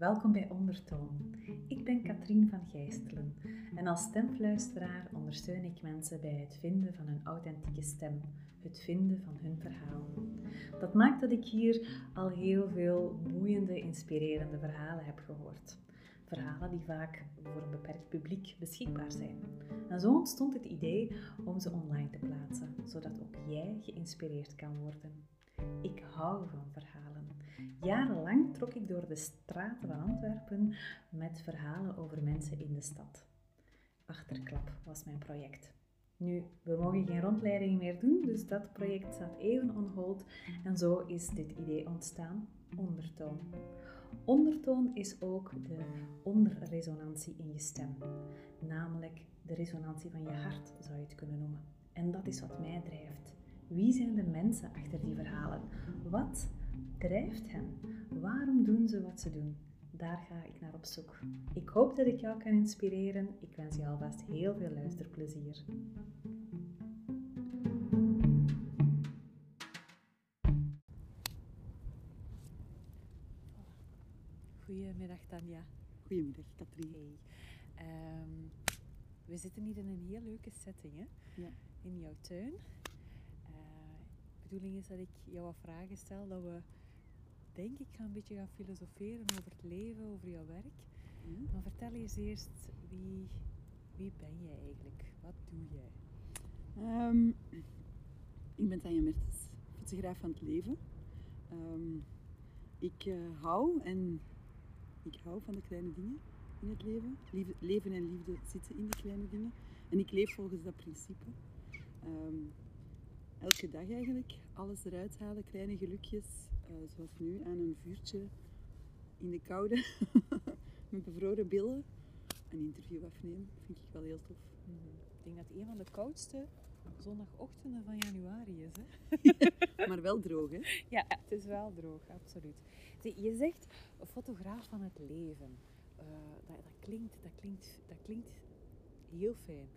Welkom bij Ondertoon. Ik ben Katrien van Gijstelen en als stemfluisteraar ondersteun ik mensen bij het vinden van hun authentieke stem, het vinden van hun verhaal. Dat maakt dat ik hier al heel veel boeiende, inspirerende verhalen heb gehoord. Verhalen die vaak voor een beperkt publiek beschikbaar zijn. En zo ontstond het idee om ze online te plaatsen, zodat ook jij geïnspireerd kan worden. Ik hou van verhalen. Jarenlang trok ik door de straten van Antwerpen met verhalen over mensen in de stad. Achterklap was mijn project. Nu, we mogen geen rondleidingen meer doen, dus dat project staat even on hold en zo is dit idee ontstaan, ondertoon. Ondertoon is ook de onderresonantie in je stem, namelijk de resonantie van je hart zou je het kunnen noemen. En dat is wat mij drijft. Wie zijn de mensen achter die verhalen? Wat drijft hen? Waarom doen ze wat ze doen? Daar ga ik naar op zoek. Ik hoop dat ik jou kan inspireren. Ik wens je alvast heel veel luisterplezier. Goedemiddag Tanja. Goedemiddag Katrien. Hey. Ehm, we zitten hier in een heel leuke setting, hè? Ja. in jouw tuin. Bedoeling is dat ik jou wat vragen stel, dat we denk ik gaan een beetje gaan filosoferen over het leven, over jouw werk. Ja. Maar vertel eens eerst, wie, wie ben jij eigenlijk? Wat doe jij? Ehm, ik ben Tanja Mertens, fotograaf van het leven. Ehm, ik eh, hou en ik hou van de kleine dingen in het leven. Liefde- leven en liefde zitten in de kleine dingen. En ik leef volgens dat principe. Ehm, elke dag eigenlijk alles eruit halen, kleine gelukjes. eh, zoals nu aan een vuurtje in de koude met bevroren billen. Een interview afnemen vind ik wel heel tof. Ik denk dat het een van de koudste zondagochtenden van januari is. Hè? Maar wel droog, hè? Ja, het is wel droog, absoluut. Zie, je zegt een fotograaf van het leven. Eh, dat, dat, klinkt, dat, klinkt, dat klinkt heel fijn.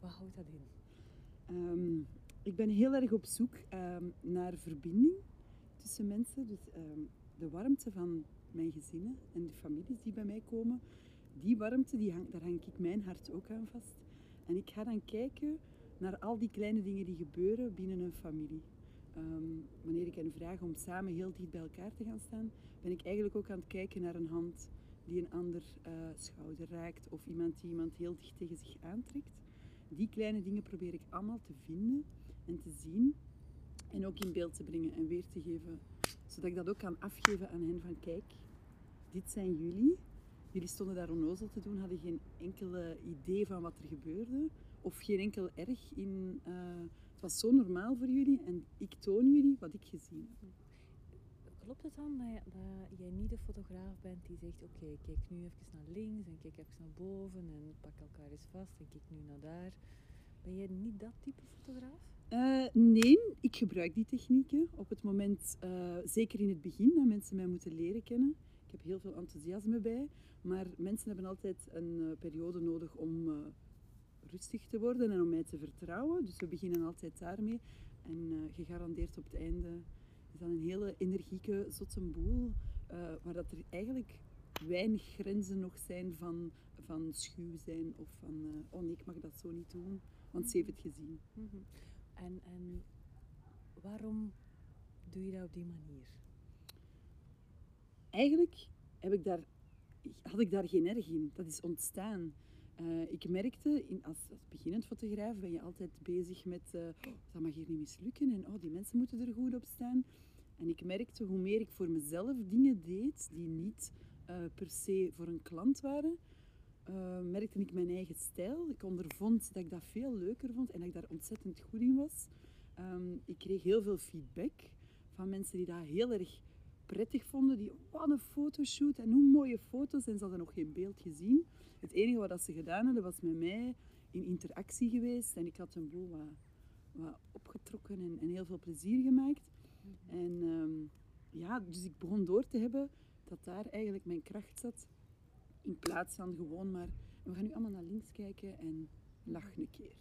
Wat houdt dat in? Ehm, ik ben heel erg op zoek ehm, naar verbinding tussen mensen. Dus ehm, de warmte van mijn gezinnen en de families die bij mij komen, die warmte, die hang, daar hang ik mijn hart ook aan vast. En ik ga dan kijken naar al die kleine dingen die gebeuren binnen een familie. Wanneer ik hen vraag om samen heel dicht bij elkaar te gaan staan, ben ik eigenlijk ook aan het kijken naar een hand die een ander eh, schouder raakt of iemand die iemand heel dicht tegen zich aantrekt. Die kleine dingen probeer ik allemaal te vinden en te zien en ook in beeld te brengen en weer te geven, zodat ik dat ook kan afgeven aan hen van kijk, dit zijn jullie. Jullie stonden daar onnozel te doen, hadden geen enkele idee van wat er gebeurde of geen enkel erg in. eh, het was zo normaal voor jullie en ik toon jullie wat ik gezien heb. Klopt het dan dat, jij niet de fotograaf bent die zegt: Oké, kijk nu even naar links en kijk even naar boven en pak elkaar eens vast en kijk nu naar daar? Ben jij niet dat type fotograaf? Eh, nee, ik gebruik die technieken op het moment, eh, zeker in het begin, dat mensen mij moeten leren kennen. Ik heb heel veel enthousiasme bij, maar mensen hebben altijd een eh, periode nodig om rustig te worden en om mij te vertrouwen. Dus we beginnen altijd daarmee. En gegarandeerd op het einde is dat een hele energieke, zotte boel, eh, waar dat er eigenlijk weinig grenzen nog zijn van, van schuw zijn of van, eh, oh nee, ik mag dat zo niet doen, want ze heeft het gezien. En, en waarom doe je dat op die manier? eigenlijk heb ik daar, had ik daar geen erg in. Dat is ontstaan. Eh, ik merkte, in, als, beginnend fotograaf ben je altijd bezig met, eh, oh, dat mag hier niet mislukken en oh, die mensen moeten er goed op staan. En ik merkte hoe meer ik voor mezelf dingen deed die niet eh, per se voor een klant waren, merkte ik mijn eigen stijl. Ik ondervond dat ik dat veel leuker vond en dat ik daar ontzettend goed in was. Ehm, ik kreeg heel veel feedback van mensen die dat heel erg prettig vonden. Die, wat een fotoshoot en hoe mooie foto's. En ze hadden nog geen beeld gezien. Het enige wat ze gedaan hadden, was met mij in interactie geweest. En ik had een boel wat, wat opgetrokken en, en heel veel plezier gemaakt. En ehm, ja, dus ik begon door te hebben dat daar eigenlijk mijn kracht zat. In plaats van gewoon maar, we gaan nu allemaal naar links kijken en lach een keer.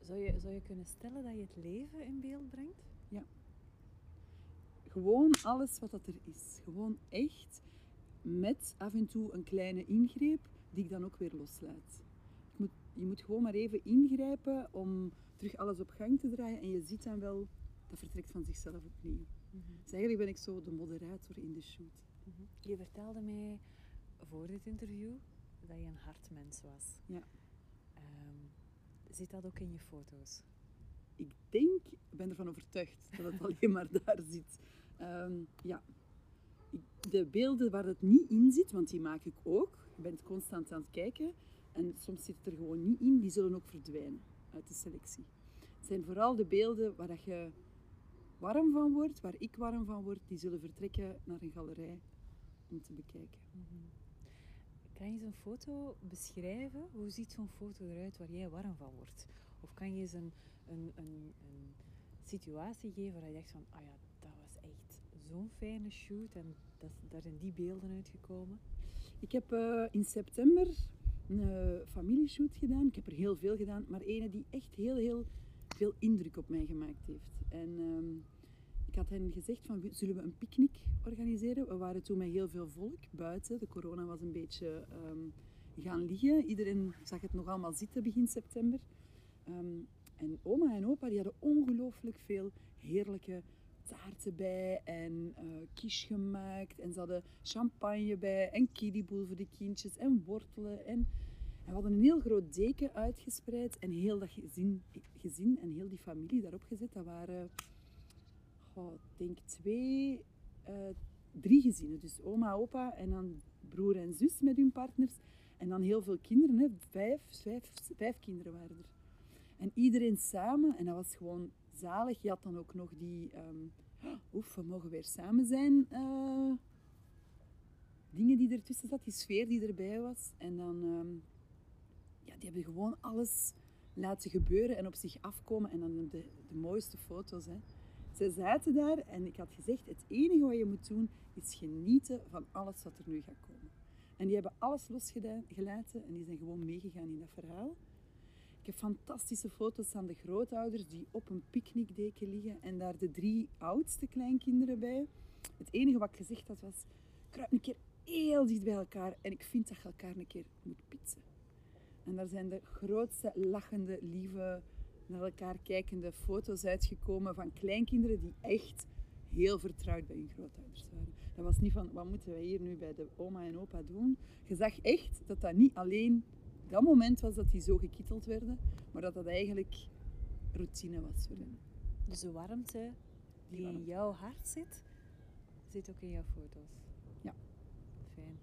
Zou je, zou je kunnen stellen dat je het leven in beeld brengt? Gewoon alles wat dat er is. Gewoon echt. met af en toe een kleine ingreep die ik dan ook weer loslaat. Je moet, je moet gewoon maar even ingrijpen om terug alles op gang te draaien en je ziet dan wel, dat vertrekt van zichzelf opnieuw. Dus eigenlijk ben ik zo de moderator in de shoot. Je vertelde mij voor dit interview dat je een hartmens was. Ja. Ehm, zit dat ook in je foto's? Ik denk, ik ben ervan overtuigd dat het alleen maar daar zit. Ehm, ja. De beelden waar het niet in zit, want die maak ik ook. Je bent constant aan het kijken. En soms zit het er gewoon niet in. Die zullen ook verdwijnen uit de selectie. Het zijn vooral de beelden waar dat je warm van wordt, waar ik warm van word, die zullen vertrekken naar een galerij om te bekijken. Kan je zo'n foto beschrijven? Hoe ziet zo'n foto eruit waar jij warm van wordt? Of kan je eens een, een, een, een situatie geven waar je denkt van, ah ja, zo'n fijne shoot en dat, daar zijn die beelden uitgekomen? Ik heb eh, in september een eh, familieshoot gedaan. Ik heb er heel veel gedaan, maar ene die echt heel, heel veel indruk op mij gemaakt heeft. En ehm, ik had hen gezegd van, zullen we een picknick organiseren? We waren toen met heel veel volk buiten. De corona was een beetje ehm, gaan liggen. Iedereen zag het nog allemaal zitten begin september. Ehm, en oma en opa die hadden ongelooflijk veel heerlijke taarten bij en quiche gemaakt. En ze hadden champagne bij en kiddieboel voor de kindjes en wortelen. En, en we hadden een heel groot deken uitgespreid en heel dat gezin, gezin en heel die familie daarop gezet. Dat waren, goh, ik denk twee, eh, drie gezinnen. Dus oma, opa en dan broer en zus met hun partners. En dan heel veel kinderen, hè. Vijf, vijf, vijf kinderen waren er. En iedereen samen, en dat was gewoon zalig. Je had dan ook nog die, ehm, oef, we mogen weer samen zijn. eh, dingen die ertussen zat, die sfeer die erbij was. En dan, ehm, ja, die hebben gewoon alles laten gebeuren en op zich afkomen. En dan de, de mooiste foto's. Hè. Zij zaten daar en ik had gezegd, het enige wat je moet doen, is genieten van alles wat er nu gaat komen. En die hebben alles losgelaten en die zijn gewoon meegegaan in dat verhaal. Ik heb fantastische foto's van de grootouders die op een picknickdeken liggen en daar de drie oudste kleinkinderen bij. Het enige wat ik gezegd had was, kruip een keer heel dicht bij elkaar en ik vind dat je elkaar een keer moet pitsen. En daar zijn de grootste lachende, lieve, naar elkaar kijkende foto's uitgekomen van kleinkinderen die echt heel vertrouwd bij hun grootouders waren. Dat was niet van, wat moeten wij hier nu bij de oma en opa doen? Je zag echt dat dat niet alleen dat moment was dat die zo gekitteld werden, maar dat dat eigenlijk routine was voor hen. Dus de warmte die in warmte. jouw hart zit, zit ook in jouw foto's. Ja. Fijn,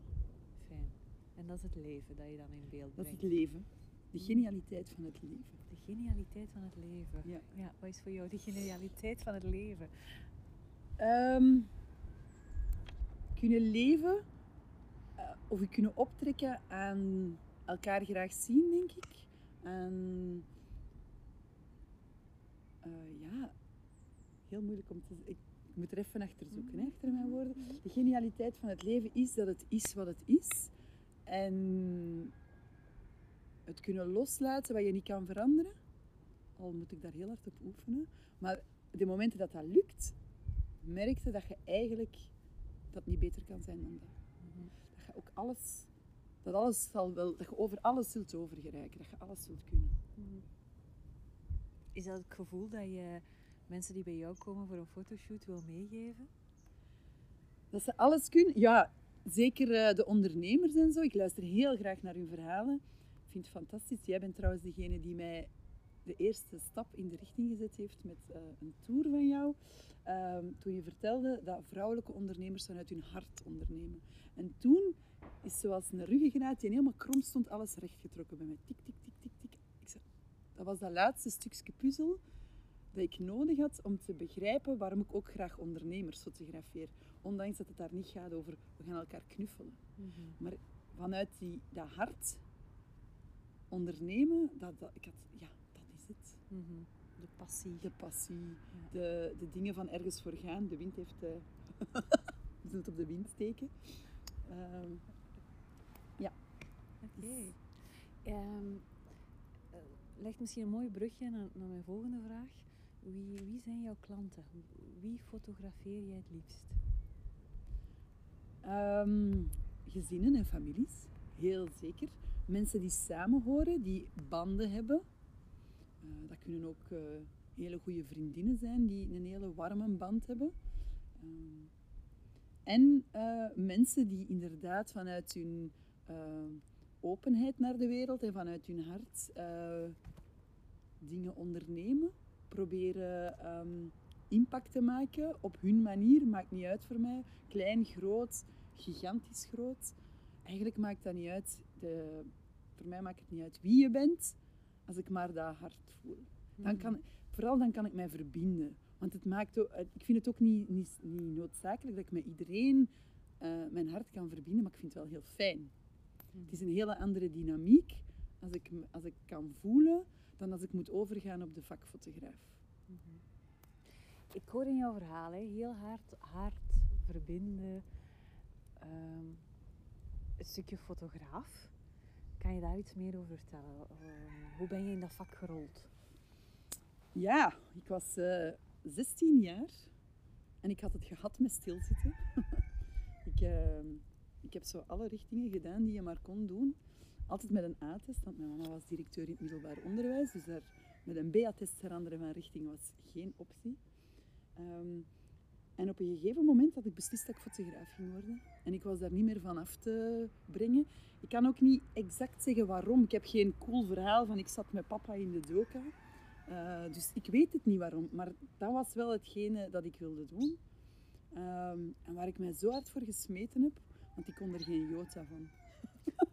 fijn. En dat is het leven dat je dan in beeld Dat is brengt. het leven. De genialiteit van het leven. De genialiteit van het leven. Ja. ja. Wat is voor jou de genialiteit van het leven? Ehm, kunnen leven eh, of je kunnen optrekken aan elkaar graag zien, denk ik. Aan, eh, ja, heel moeilijk om te Ik, moet er even achter zoeken, achter mijn woorden. De genialiteit van het leven is dat het is wat het is. En het kunnen loslaten wat je niet kan veranderen. Al moet ik daar heel hard op oefenen. Maar de momenten dat dat lukt, merkte dat je eigenlijk dat niet beter kan zijn dan dat. Dat je ook alles, dat alles zal wel, dat je over alles zult overgeraken, dat je alles zult kunnen. Is dat het gevoel dat je mensen die bij jou komen voor een fotoshoot wil meegeven? Dat ze alles kunnen, ja, zeker eh, de ondernemers en zo. Ik luister heel graag naar hun verhalen. Ik vind het fantastisch. Jij bent trouwens degene die mij de eerste stap in de richting gezet heeft met eh, een tour van jou. Ehm, toen je vertelde dat vrouwelijke ondernemers vanuit hun hart ondernemen. En toen is zoals een ruggengraat die helemaal krom stond, alles rechtgetrokken bij mij. Tik, tik, tik, tik, tik. Ik zei, dat was dat laatste stukje puzzel dat ik nodig had om te begrijpen waarom ik ook graag ondernemers fotografeer. Ondanks dat het daar niet gaat over we gaan elkaar knuffelen. Maar vanuit die, dat hart ondernemen, dat, dat, ik had, ja, dat is het. Mhm. De passie. De passie, Ja. de, de dingen van ergens voor gaan. De wind heeft... eh we zullen het op de wind steken. Ehm, Oké. Ehm, eh, legt misschien een mooi brugje naar, naar mijn volgende vraag. Wie, wie zijn jouw klanten? Wie fotografeer jij het liefst? Ehm, gezinnen en families, heel zeker. Mensen die samenhoren, die banden hebben. Eh, dat kunnen ook uh, hele goede vriendinnen zijn die een hele warme band hebben. Ehm, en uh, mensen die inderdaad vanuit hun openheid naar de wereld en vanuit hun hart dingen ondernemen, proberen um, impact te maken op hun manier, maakt niet uit voor mij. Klein, groot, gigantisch groot. Eigenlijk maakt dat niet uit. De, voor mij maakt het niet uit wie je bent, als ik maar dat hart voel. Dan mhm. kan, vooral dan kan ik mij verbinden. Want het maakt ook, ik vind het ook niet, niet, niet noodzakelijk dat ik met iedereen uh, mijn hart kan verbinden, maar ik vind het wel heel fijn. Mhm. Het is een hele andere dynamiek als ik, als ik kan voelen dan als ik moet overgaan op de vakfotograaf. Mm Ik hoor in jouw verhaal heel hard, hard verbinden. Um, een stukje fotograaf. Kan je daar iets meer over vertellen? Hoe ben je in dat vak gerold? Ja, ik was uh, eh, 16 jaar en ik had het gehad met stilzitten. ik, uh, ik heb zo alle richtingen gedaan die je maar kon doen altijd met een A-test, want mijn mama was directeur in het middelbaar onderwijs, dus daar met een B-test veranderen van richting was geen optie. Ehm, en op een gegeven moment had ik beslist dat ik fotograaf ging worden. En ik was daar niet meer van af te brengen. Ik kan ook niet exact zeggen waarom. Ik heb geen cool verhaal van ik zat met papa in de doka. Uh, dus ik weet het niet waarom. Maar dat was wel hetgene dat ik wilde doen. Ehm, en waar ik mij zo hard voor gesmeten heb, want ik kon er geen jota van.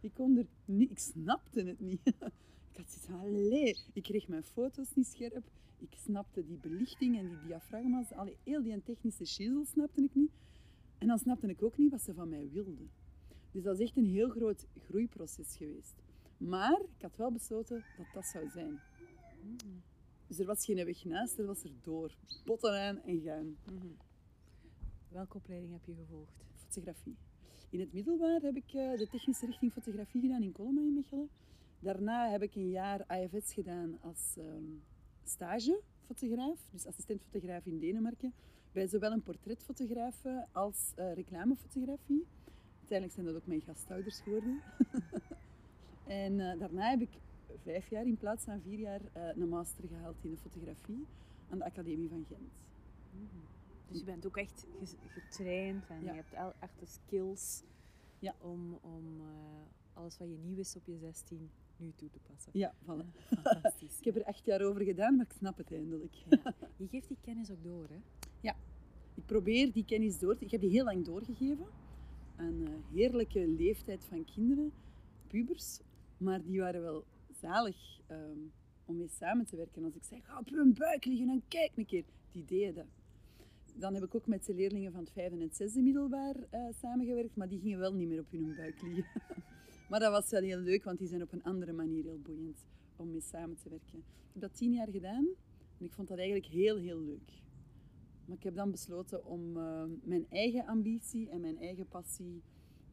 Ik kon er niet, ik snapte het niet. Ik had zoiets allee, ik kreeg mijn foto's niet scherp. Ik snapte die belichting en die diafragma's. Allee, heel die technische shizzle snapte ik niet. En dan snapte ik ook niet wat ze van mij wilden. Dus dat is echt een heel groot groeiproces geweest. Maar ik had wel besloten dat dat zou zijn. Dus er was geen weg naast, er was er door. Botten aan en gaan. Welke opleiding heb je gevolgd? Fotografie. In het middelbaar heb ik eh, de technische richting fotografie gedaan in Coloma in Mechelen. Daarna heb ik een jaar AFS gedaan als um, stagefotograaf, dus assistentfotograaf in Denemarken, bij zowel een portretfotograaf als uh, reclamefotografie. Uiteindelijk zijn dat ook mijn gasthouders geworden. en uh, daarna heb ik vijf jaar in plaats van vier jaar een master gehaald in de fotografie aan de Academie van Gent. Mm dus je bent ook echt getraind en je hebt echt de skills ja. om, om uh, alles wat je nieuw wist op je 16 nu toe te passen. Ja, voilà. Fantastisch. ik heb er echt jaar over gedaan, maar ik snap het eindelijk. Ja. Je geeft die kennis ook door, hè? Ja. Ik probeer die kennis door te... Ik heb die heel lang doorgegeven aan een heerlijke leeftijd van kinderen, pubers. Maar die waren wel zalig um, om mee samen te werken. Als ik zei, ga op hun buik liggen en kijk een keer. Die deden dat dan heb ik ook met de leerlingen van het vijfde en zesde middelbaar uh, samengewerkt, maar die gingen wel niet meer op hun buik liggen. maar dat was wel heel leuk, want die zijn op een andere manier heel boeiend om mee samen te werken. Ik heb dat tien jaar gedaan en ik vond dat eigenlijk heel, heel leuk. Maar ik heb dan besloten om uh, mijn eigen ambitie en mijn eigen passie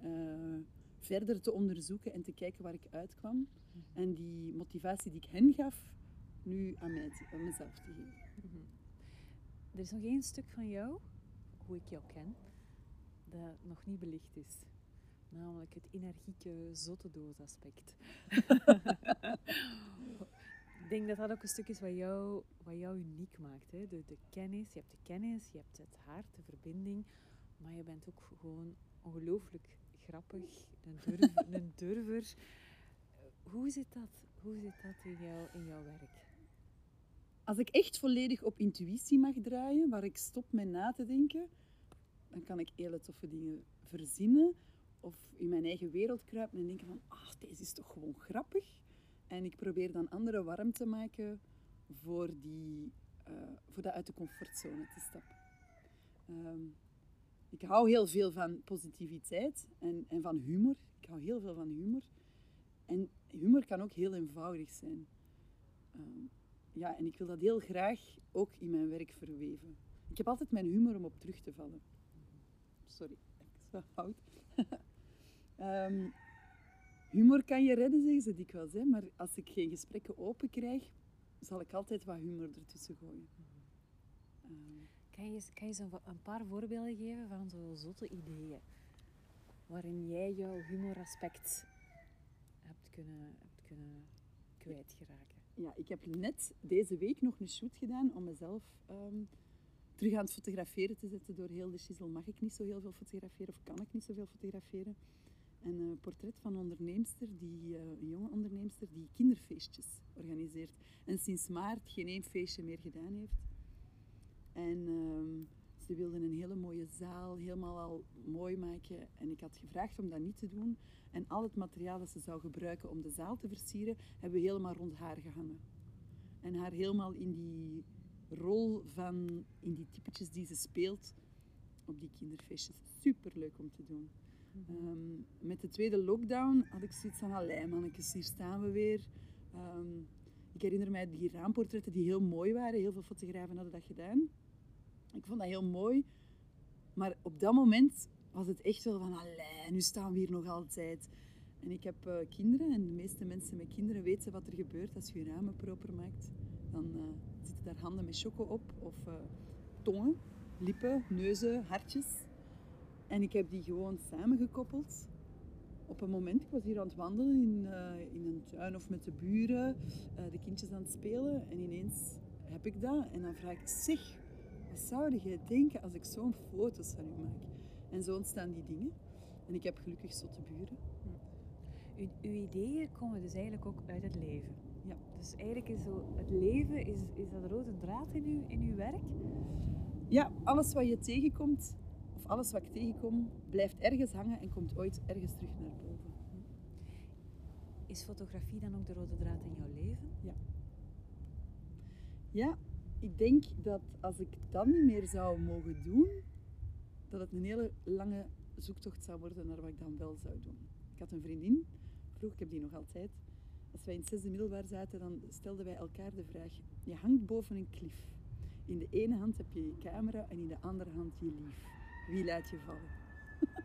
uh, verder te onderzoeken en te kijken waar ik uitkwam. Mhm. En die motivatie die ik hen gaf, nu aan, mij, aan mezelf te geven. Mhm. Er is nog één stuk van jou, hoe ik jou ken, dat nog niet belicht is. Namelijk het energieke zotte aspect. ik denk dat dat ook een stuk is wat jou, wat jou uniek maakt. Hè? De, de kennis, je hebt de kennis, je hebt het hart, de verbinding. Maar je bent ook gewoon ongelooflijk grappig, een, een durver. Hoe zit dat, hoe zit dat in, in jouw werk? Als ik echt volledig op intuïtie mag draaien, waar ik stop met na te denken, dan kan ik hele toffe dingen verzinnen of in mijn eigen wereld kruipen en denken van, ach, deze is toch gewoon grappig. En ik probeer dan anderen warm te maken voor, die, uh, voor dat uit de comfortzone te stappen. Ehm, ik hou heel veel van positiviteit en, en van humor. Ik hou heel veel van humor. En humor kan ook heel eenvoudig zijn. Ehm, ja, en ik wil dat heel graag ook in mijn werk verweven. Ik heb altijd mijn humor om op terug te vallen. Sorry, ik zo fout. um, humor kan je redden, zeggen ze dikwijls. Hè? Maar als ik geen gesprekken open krijg, zal ik altijd wat humor ertussen gooien. Um, kan je, kan je zo een paar voorbeelden geven van zo'n zotte ideeën? waarin jij jouw humoraspect kunnen, hebt kunnen kwijtgeraken? Ja, ik heb net deze week nog een shoot gedaan om mezelf ehm, terug aan het fotograferen te zetten. Door heel de shizzle mag ik niet zo heel veel fotograferen of kan ik niet zoveel fotograferen. En een portret van een onderneemster, die, uh, een jonge onderneemster, die kinderfeestjes organiseert. En sinds maart geen één feestje meer gedaan heeft. En ehm, ze wilden een hele mooie zaal helemaal al mooi maken. En ik had gevraagd om dat niet te doen. En al het materiaal dat ze zou gebruiken om de zaal te versieren, hebben we helemaal rond haar gehangen. En haar helemaal in die rol van, in die typetjes die ze speelt op die kinderfeestjes. Super leuk om te doen. Mhm. Ehm, met de tweede lockdown had ik zoiets van, allee mannetjes, hier staan we weer. Ehm, ik herinner mij die raamportretten die heel mooi waren. Heel veel fotografen hadden dat gedaan. Ik vond dat heel mooi. Maar op dat moment was het echt wel van, allee, nu staan we hier nog altijd. En ik heb uh, kinderen en de meeste mensen met kinderen weten wat er gebeurt als je je ramen proper maakt. Dan uh, zitten daar handen met choco op of uh, tongen, lippen, neuzen, hartjes. En ik heb die gewoon samengekoppeld. Op een moment, ik was hier aan het wandelen in, in een tuin of met de buren, de kindjes aan het spelen. En ineens heb ik dat. En dan vraag ik, zeg, wat zou je denken als ik zo'n foto's van u maak? En zo ontstaan die dingen. En ik heb gelukkig zotte buren. Uw, uw, ideeën komen dus eigenlijk ook uit het leven. Ja. Dus eigenlijk is zo, het leven, is, is dat rode draad in uw, in uw werk? Ja, alles wat je tegenkomt, of alles wat ik tegenkom, blijft ergens hangen en komt ooit ergens terug naar boven. Is fotografie dan ook de rode draad in jouw leven? Ja. Ja, ik denk dat als ik dat niet meer zou mogen doen, dat het een hele lange zoektocht zou worden naar wat ik dan wel zou doen. Ik had een vriendin, vroeg, ik heb die nog altijd. Als wij in het zesde middelbaar zaten, dan stelden wij elkaar de vraag: je hangt boven een klif. In de ene hand heb je je camera en in de andere hand je lief. Wie laat je vallen?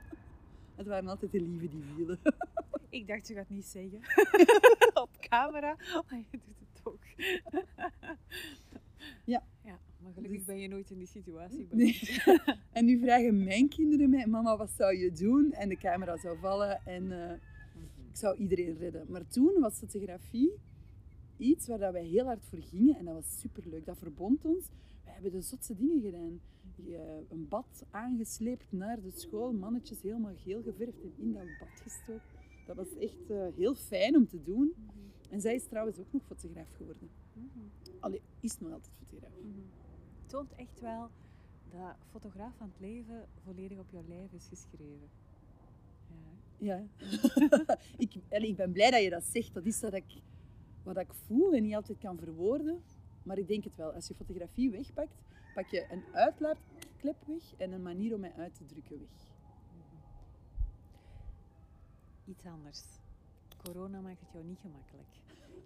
het waren altijd de lieven die vielen. ik dacht, je gaat niet zeggen. Op camera, maar je doet het toch. Maar gelukkig dus... ben je nooit in die situatie nee. en nu vragen mijn kinderen mij, mama, wat zou je doen? En de camera zou vallen en uh, ik zou iedereen redden. Maar toen was fotografie iets waar dat wij heel hard voor gingen en dat was superleuk. Dat verbond ons. We hebben de zotste dingen gedaan. een bad aangesleept naar de school, mannetjes helemaal geel geverfd en in dat bad gestoken. Dat was echt uh, heel fijn om te doen. En zij is trouwens ook nog fotograaf geworden. Allee, is nog altijd fotograaf toont echt wel dat fotograaf van het leven volledig op jouw lijf is geschreven. Ja. ja. ik, ik ben blij dat je dat zegt. Dat is wat ik, wat ik voel en niet altijd kan verwoorden. Maar ik denk het wel. Als je fotografie wegpakt, pak je een uitlaatklep weg en een manier om mij uit te drukken weg. Iets anders. Corona maakt het jou niet gemakkelijk.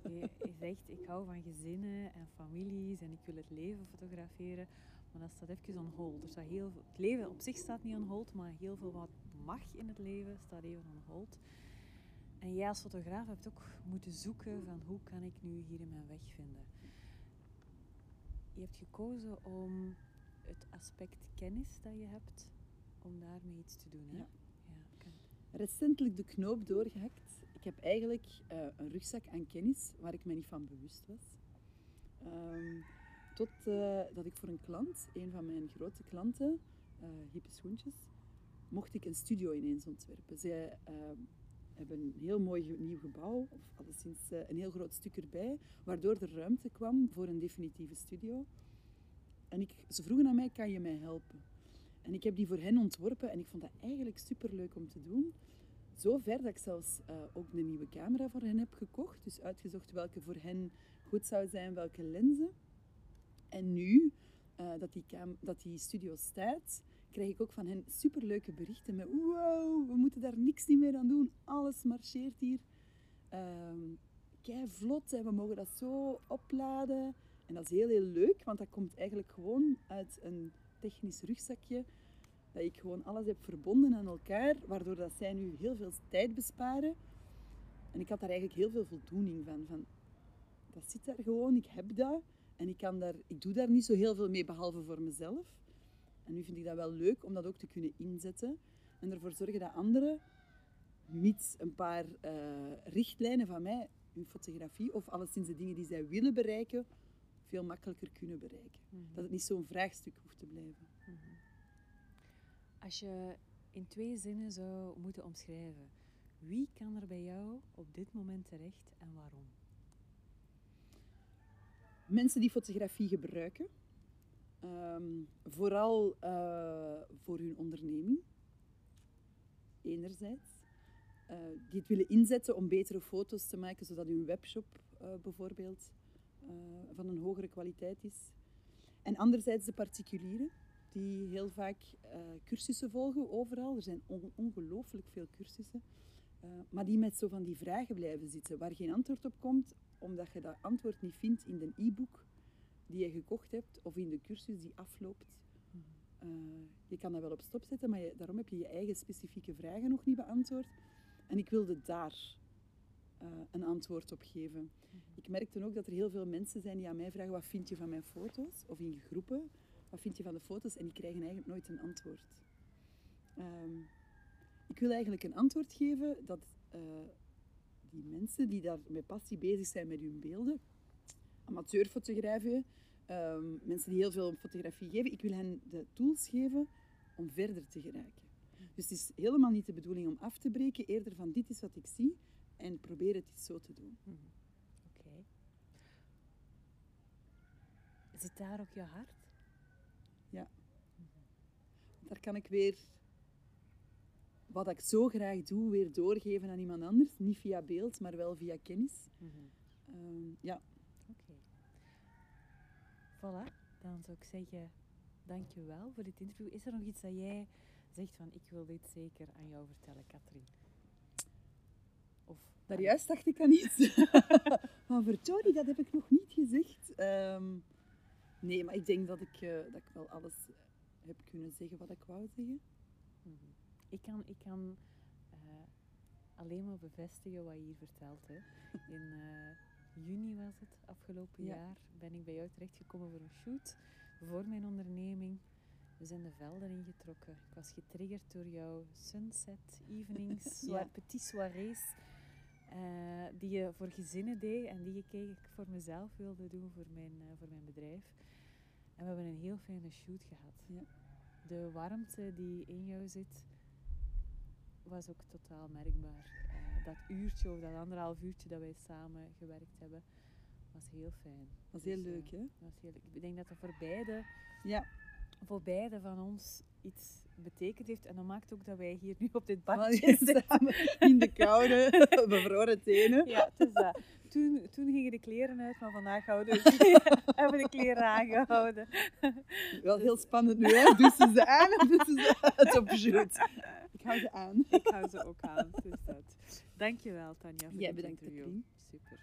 Je, zegt, ik hou van gezinnen en families en ik wil het leven fotograferen. Maar dat staat even on hold. Er staat heel het leven op zich staat niet on hold, maar heel veel wat mag in het leven staat even on hold. En jij als fotograaf hebt ook moeten zoeken van hoe kan ik nu hierin mijn weg vinden. Je hebt gekozen om het aspect kennis dat je hebt, om daarmee iets te doen. Hè? Ja. ja Recentelijk de knoop doorgehakt heb eigenlijk uh, een rugzak aan kennis waar ik me niet van bewust was. Um, tot uh, dat ik voor een klant, een van mijn grote klanten, uh, Hippe Schoentjes, mocht ik een studio ineens ontwerpen. Zij ehm, hebben een heel mooi nieuw gebouw, of alleszins een heel groot stuk erbij, waardoor er ruimte kwam voor een definitieve studio. En ik, ze vroegen aan mij, kan je mij helpen? En ik heb die voor hen ontworpen en ik vond dat eigenlijk super leuk om te doen. Zo ver dat ik zelfs uh, ook een nieuwe camera voor hen heb gekocht. Dus uitgezocht welke voor hen goed zou zijn, welke lenzen. En nu uh, dat, die dat die studio staat, krijg ik ook van hen superleuke berichten met wow, we moeten daar niks niet meer aan doen. Alles marcheert hier. Um, kei vlot en we mogen dat zo opladen. En dat is heel, heel leuk, want dat komt eigenlijk gewoon uit een technisch rugzakje dat ik gewoon alles heb verbonden aan elkaar, waardoor dat zij nu heel veel tijd besparen. En ik had daar eigenlijk heel veel voldoening van. van dat zit daar gewoon, ik heb dat. En ik, kan daar, ik doe daar niet zo heel veel mee, behalve voor mezelf. En nu vind ik dat wel leuk om dat ook te kunnen inzetten. en ervoor zorgen dat anderen, mits een paar eh, richtlijnen van mij, hun fotografie of alleszins de dingen die zij willen bereiken, veel makkelijker kunnen bereiken. Mhm. Dat het niet zo'n vraagstuk hoeft te blijven. Mhm. Als je in twee zinnen zou moeten omschrijven, wie kan er bij jou op dit moment terecht en waarom? Mensen die fotografie gebruiken, ehm, vooral eh, voor hun onderneming, enerzijds. Eh, die het willen inzetten om betere foto's te maken, zodat hun webshop eh, bijvoorbeeld van een hogere kwaliteit is. En anderzijds de particulieren, die heel vaak eh, cursussen volgen overal. Er zijn on- ongelooflijk veel cursussen. Eh, maar die met zo van die vragen blijven zitten, waar geen antwoord op komt, omdat je dat antwoord niet vindt in de e-book die je gekocht hebt of in de cursus die afloopt. Eh, je kan dat wel op stop zetten, maar je- daarom heb je je eigen specifieke vragen nog niet beantwoord. En ik wilde daar een antwoord op geven. Ik merkte ook dat er heel veel mensen zijn die aan mij vragen: wat vind je van mijn foto's? Of in groepen, wat vind je van de foto's? En die krijgen eigenlijk nooit een antwoord. Ehm, ik wil eigenlijk een antwoord geven dat eh, die mensen die daar met passie bezig zijn met hun beelden, amateurfotografen, ehm, mensen die heel veel om fotografie geven, ik wil hen de tools geven om verder te geraken. Dus het is helemaal niet de bedoeling om af te breken, eerder van dit is wat ik zie en probeer het zo te doen. Mhm. Oké. Zit daar ook je hart? Daar kan ik weer wat ik zo graag doe, weer doorgeven aan iemand anders. Niet via beeld, maar wel via kennis. Mhm. Ehm, ja, Oké. Voilà, dan zou ik zeggen, dank je wel voor dit interview. Is er nog iets dat jij zegt van, ik wil dit zeker aan jou vertellen, Katrien? Of daar juist dacht ik aan iets. maar verdorie, dat heb ik nog niet gezegd. Ehm, nee, maar ik denk dat ik, eh, dat ik wel alles heb kunnen zeggen wat ik wou zeggen. Mhm. Ik kan, ik kan eh, alleen maar bevestigen wat je hier vertelt. Hè. In eh, juni was het, afgelopen Ja. jaar, ben ik bij jou terechtgekomen voor een shoot voor mijn onderneming. We zijn de velden ingetrokken. Ik was getriggerd door jouw sunset evenings, Ja. petit soirées, eh, die je voor gezinnen deed en die ik eigenlijk voor mezelf wilde doen, voor mijn, voor mijn bedrijf. En we hebben een heel fijne shoot gehad. Ja. De warmte die in jou zit, was ook totaal merkbaar. Eh, dat uurtje of dat anderhalf uurtje dat wij samen gewerkt hebben, was heel fijn. Is heel Dus, eh, leuk, hè? dat was heel leuk. Ik denk dat dat voor beide, Ja, voor beide van ons iets betekend heeft. En dat maakt ook dat wij hier nu op dit bankje zitten. samen in de koude, bevroren tenen. Ja, het is dat. Toen, toen gingen de kleren uit, maar vandaag houden we hebben we de kleren aangehouden. Wel heel spannend nu, hè? Doe ze ze aan of doe ze uit op shoot? Ik hou ze aan. Ik hou ze ook aan. Dus dat. Dankjewel, Tanja, voor Jij dit bedankt, interview. Super.